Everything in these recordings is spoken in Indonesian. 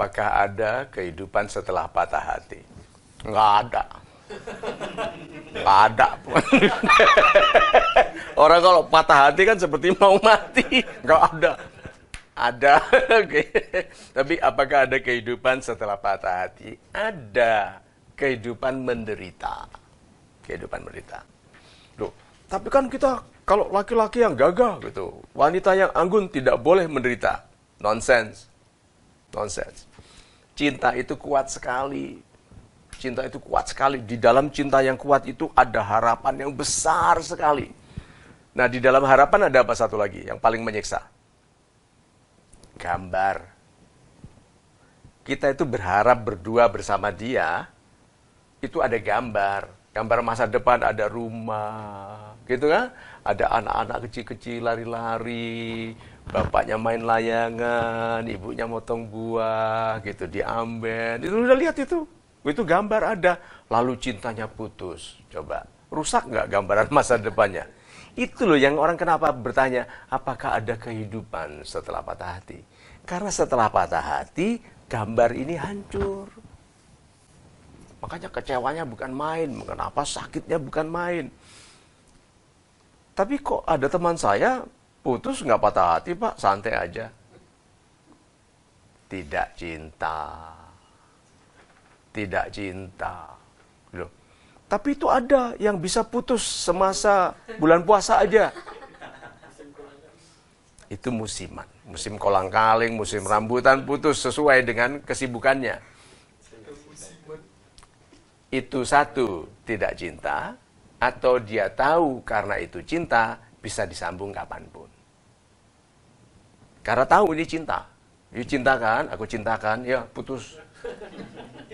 apakah ada kehidupan setelah patah hati? Nggak ada. Nggak ada. Orang kalau patah hati kan seperti mau mati. Nggak ada. Ada. Tapi apakah ada kehidupan setelah patah hati? Ada. Kehidupan menderita. Kehidupan menderita. Loh, tapi kan kita kalau laki-laki yang gagah gitu, wanita yang anggun tidak boleh menderita. Nonsense. Nonsense. Cinta itu kuat sekali. Cinta itu kuat sekali. Di dalam cinta yang kuat itu ada harapan yang besar sekali. Nah, di dalam harapan ada apa satu lagi yang paling menyiksa? Gambar. Kita itu berharap berdua bersama dia, itu ada gambar. Gambar masa depan ada rumah, gitu kan? Ada anak-anak kecil-kecil lari-lari, bapaknya main layangan, ibunya motong buah, gitu diambil. Itu udah lihat itu. Itu gambar ada. Lalu cintanya putus. Coba, rusak nggak gambaran masa depannya? Itu loh yang orang kenapa bertanya, apakah ada kehidupan setelah patah hati? Karena setelah patah hati, gambar ini hancur. Makanya kecewanya bukan main, kenapa sakitnya bukan main. Tapi kok ada teman saya putus nggak patah hati pak, santai aja. Tidak cinta. Tidak cinta. Loh. Tapi itu ada yang bisa putus semasa bulan puasa aja. Itu musiman. Musim kolang kaling, musim rambutan putus sesuai dengan kesibukannya. Itu satu, tidak cinta. Atau dia tahu karena itu cinta, bisa disambung kapan pun. Karena tahu ini cinta. Ini cinta kan, aku cintakan, ya putus.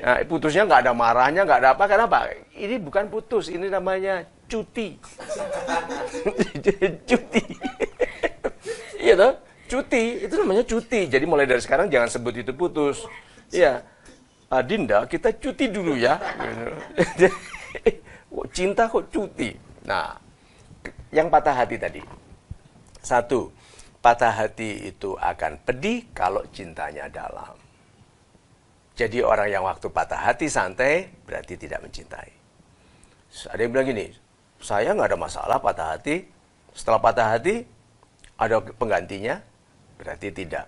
Nah, putusnya nggak ada marahnya, nggak ada apa. Kenapa? Ini bukan putus, ini namanya cuti. cuti. Iya toh? Cuti, itu namanya cuti. Jadi mulai dari sekarang jangan sebut itu putus. Iya. Ah, Dinda, kita cuti dulu ya. Cinta kok cuti. Nah, yang patah hati tadi. Satu, patah hati itu akan pedih kalau cintanya dalam. Jadi orang yang waktu patah hati santai berarti tidak mencintai. Ada yang bilang gini, saya nggak ada masalah patah hati. Setelah patah hati, ada penggantinya, berarti tidak.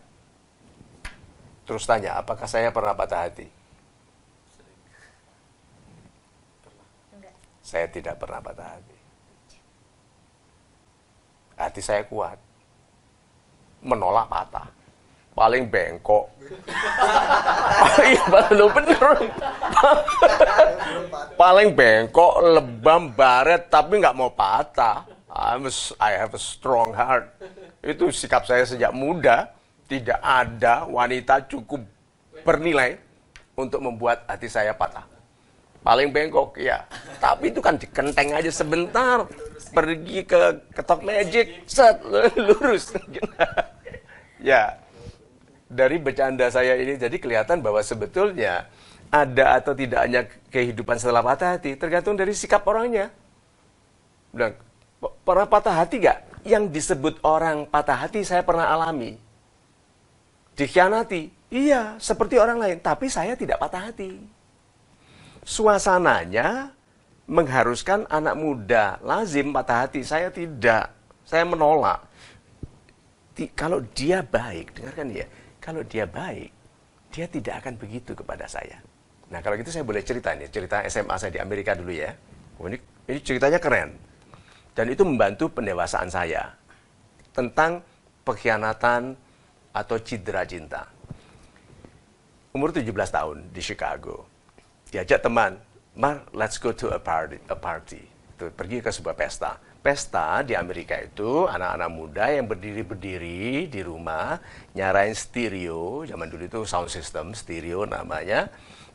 Terus tanya, apakah saya pernah patah hati? Saya tidak pernah patah hati. Hati saya kuat. Menolak patah. Paling bengkok. Iya. Paling bengkok, lebam, baret, tapi nggak mau patah. I'm a, I have a strong heart. Itu sikap saya sejak muda. Tidak ada wanita cukup bernilai untuk membuat hati saya patah paling bengkok ya. Tapi itu kan dikenteng aja sebentar pergi ke ketok magic set lurus. Ya dari bercanda saya ini jadi kelihatan bahwa sebetulnya ada atau tidaknya kehidupan setelah patah hati tergantung dari sikap orangnya. Dan pernah patah hati gak yang disebut orang patah hati saya pernah alami. Dikhianati. Iya seperti orang lain tapi saya tidak patah hati suasananya mengharuskan anak muda lazim patah hati. Saya tidak. Saya menolak. Di, kalau dia baik, dengarkan ya. Kalau dia baik, dia tidak akan begitu kepada saya. Nah kalau gitu saya boleh cerita nih, cerita SMA saya di Amerika dulu ya. Ini, ini ceritanya keren. Dan itu membantu pendewasaan saya. Tentang pengkhianatan atau cedera cinta. Umur 17 tahun di Chicago diajak teman, Mar, let's go to a party, a party. Tuh, pergi ke sebuah pesta. Pesta di Amerika itu anak-anak muda yang berdiri-berdiri di rumah, nyarain stereo, zaman dulu itu sound system, stereo namanya,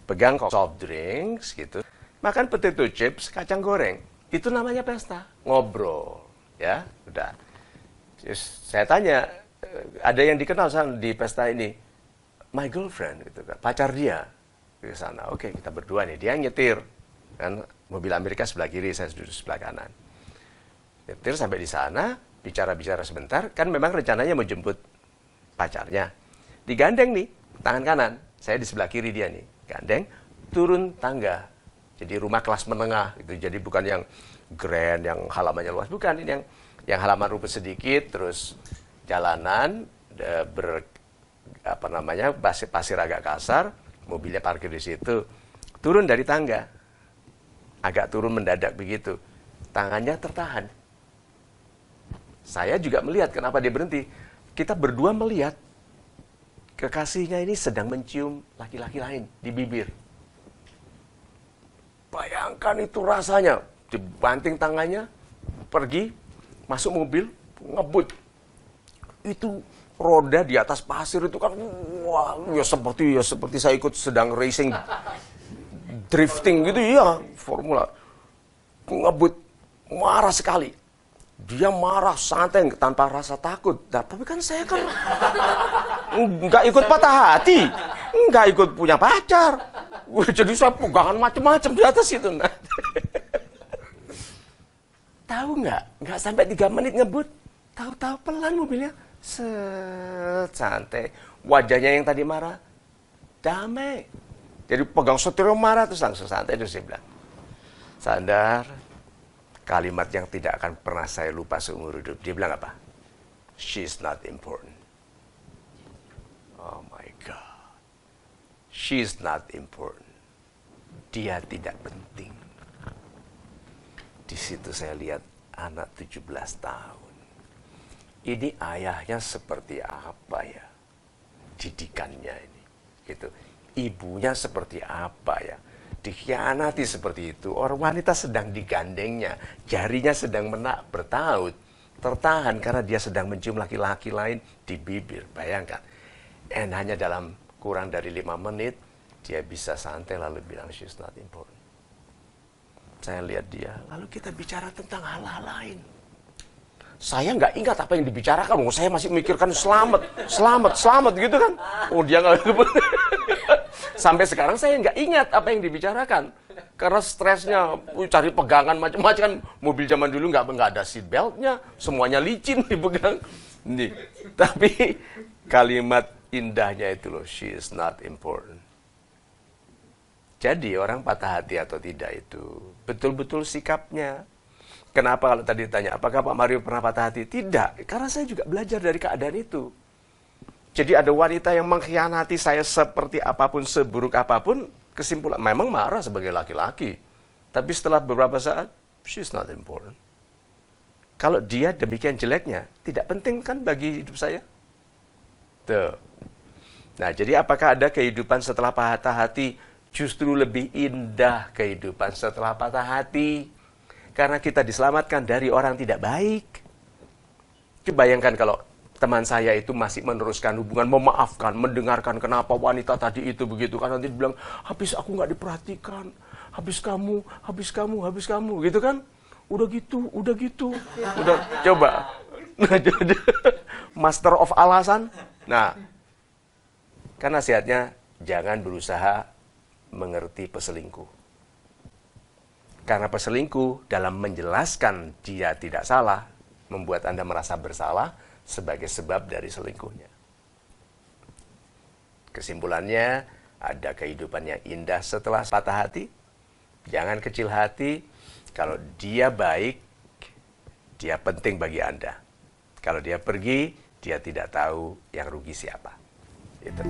pegang soft drinks gitu, makan potato chips, kacang goreng. Itu namanya pesta, ngobrol, ya, udah. Terus saya tanya, eh, ada yang dikenal di pesta ini, my girlfriend gitu kan, pacar dia ke sana. Oke, kita berdua nih. Dia nyetir. Kan mobil Amerika sebelah kiri, saya duduk sebelah kanan. Nyetir sampai di sana, bicara-bicara sebentar. Kan memang rencananya mau jemput pacarnya. Digandeng nih, tangan kanan. Saya di sebelah kiri dia nih, gandeng, turun tangga. Jadi rumah kelas menengah itu. Jadi bukan yang grand, yang halamannya luas, bukan ini yang yang halaman rumput sedikit, terus jalanan ber apa namanya pasir, pasir agak kasar, mobilnya parkir di situ, turun dari tangga, agak turun mendadak begitu, tangannya tertahan. Saya juga melihat kenapa dia berhenti. Kita berdua melihat kekasihnya ini sedang mencium laki-laki lain di bibir. Bayangkan itu rasanya, dibanting tangannya, pergi, masuk mobil, ngebut. Itu roda di atas pasir itu kan wah ya seperti ya seperti saya ikut sedang racing drifting gitu ya formula ngebut marah sekali. Dia marah santai tanpa rasa takut. Nah, tapi kan saya kan nggak ikut patah hati nggak ikut punya pacar. Jadi saya pegangan macam-macam di atas itu nah. tahu nggak? Nggak sampai tiga menit ngebut. Tahu-tahu pelan mobilnya santai. Wajahnya yang tadi marah, damai. Jadi pegang setir marah terus langsung santai terus dia bilang, Sandar, kalimat yang tidak akan pernah saya lupa seumur hidup. Dia bilang apa? She's not important. Oh my God. She's not important. Dia tidak penting. Di situ saya lihat anak 17 tahun ini ayahnya seperti apa ya? Didikannya ini gitu. Ibunya seperti apa ya? Dikhianati seperti itu. Orang wanita sedang digandengnya. Jarinya sedang menak bertaut. Tertahan karena dia sedang mencium laki-laki lain di bibir. Bayangkan dan hanya dalam kurang dari lima menit dia bisa santai lalu bilang she's not important. Saya lihat dia lalu kita bicara tentang hal-hal lain saya nggak ingat apa yang dibicarakan. Oh, saya masih mikirkan selamat, selamat, selamat gitu kan. Oh dia nggak Sampai sekarang saya nggak ingat apa yang dibicarakan. Karena stresnya, cari pegangan macam-macam. Mobil zaman dulu nggak ada seat beltnya, semuanya licin dipegang. Nih. Tapi kalimat indahnya itu loh, she is not important. Jadi orang patah hati atau tidak itu betul-betul sikapnya, Kenapa kalau tadi ditanya, apakah Pak Mario pernah patah hati? Tidak, karena saya juga belajar dari keadaan itu. Jadi ada wanita yang mengkhianati saya seperti apa pun, seburuk apa pun, kesimpulan, memang marah sebagai laki-laki. Tapi setelah beberapa saat, she's not important. Kalau dia demikian jeleknya, tidak penting kan bagi hidup saya? Tuh. Nah, jadi apakah ada kehidupan setelah patah hati justru lebih indah kehidupan setelah patah hati? Karena kita diselamatkan dari orang tidak baik. Bayangkan kalau teman saya itu masih meneruskan hubungan, memaafkan, mendengarkan kenapa wanita tadi itu begitu. Kan nanti bilang, habis aku nggak diperhatikan, habis kamu, habis kamu, habis kamu, gitu kan? Udah gitu, udah gitu. Udah, coba. Master of alasan. Nah, kan nasihatnya, jangan berusaha mengerti peselingkuh. Karena peselingkuh dalam menjelaskan dia tidak salah, membuat Anda merasa bersalah sebagai sebab dari selingkuhnya. Kesimpulannya, ada kehidupan yang indah setelah patah hati. Jangan kecil hati, kalau dia baik, dia penting bagi Anda. Kalau dia pergi, dia tidak tahu yang rugi siapa. Itu.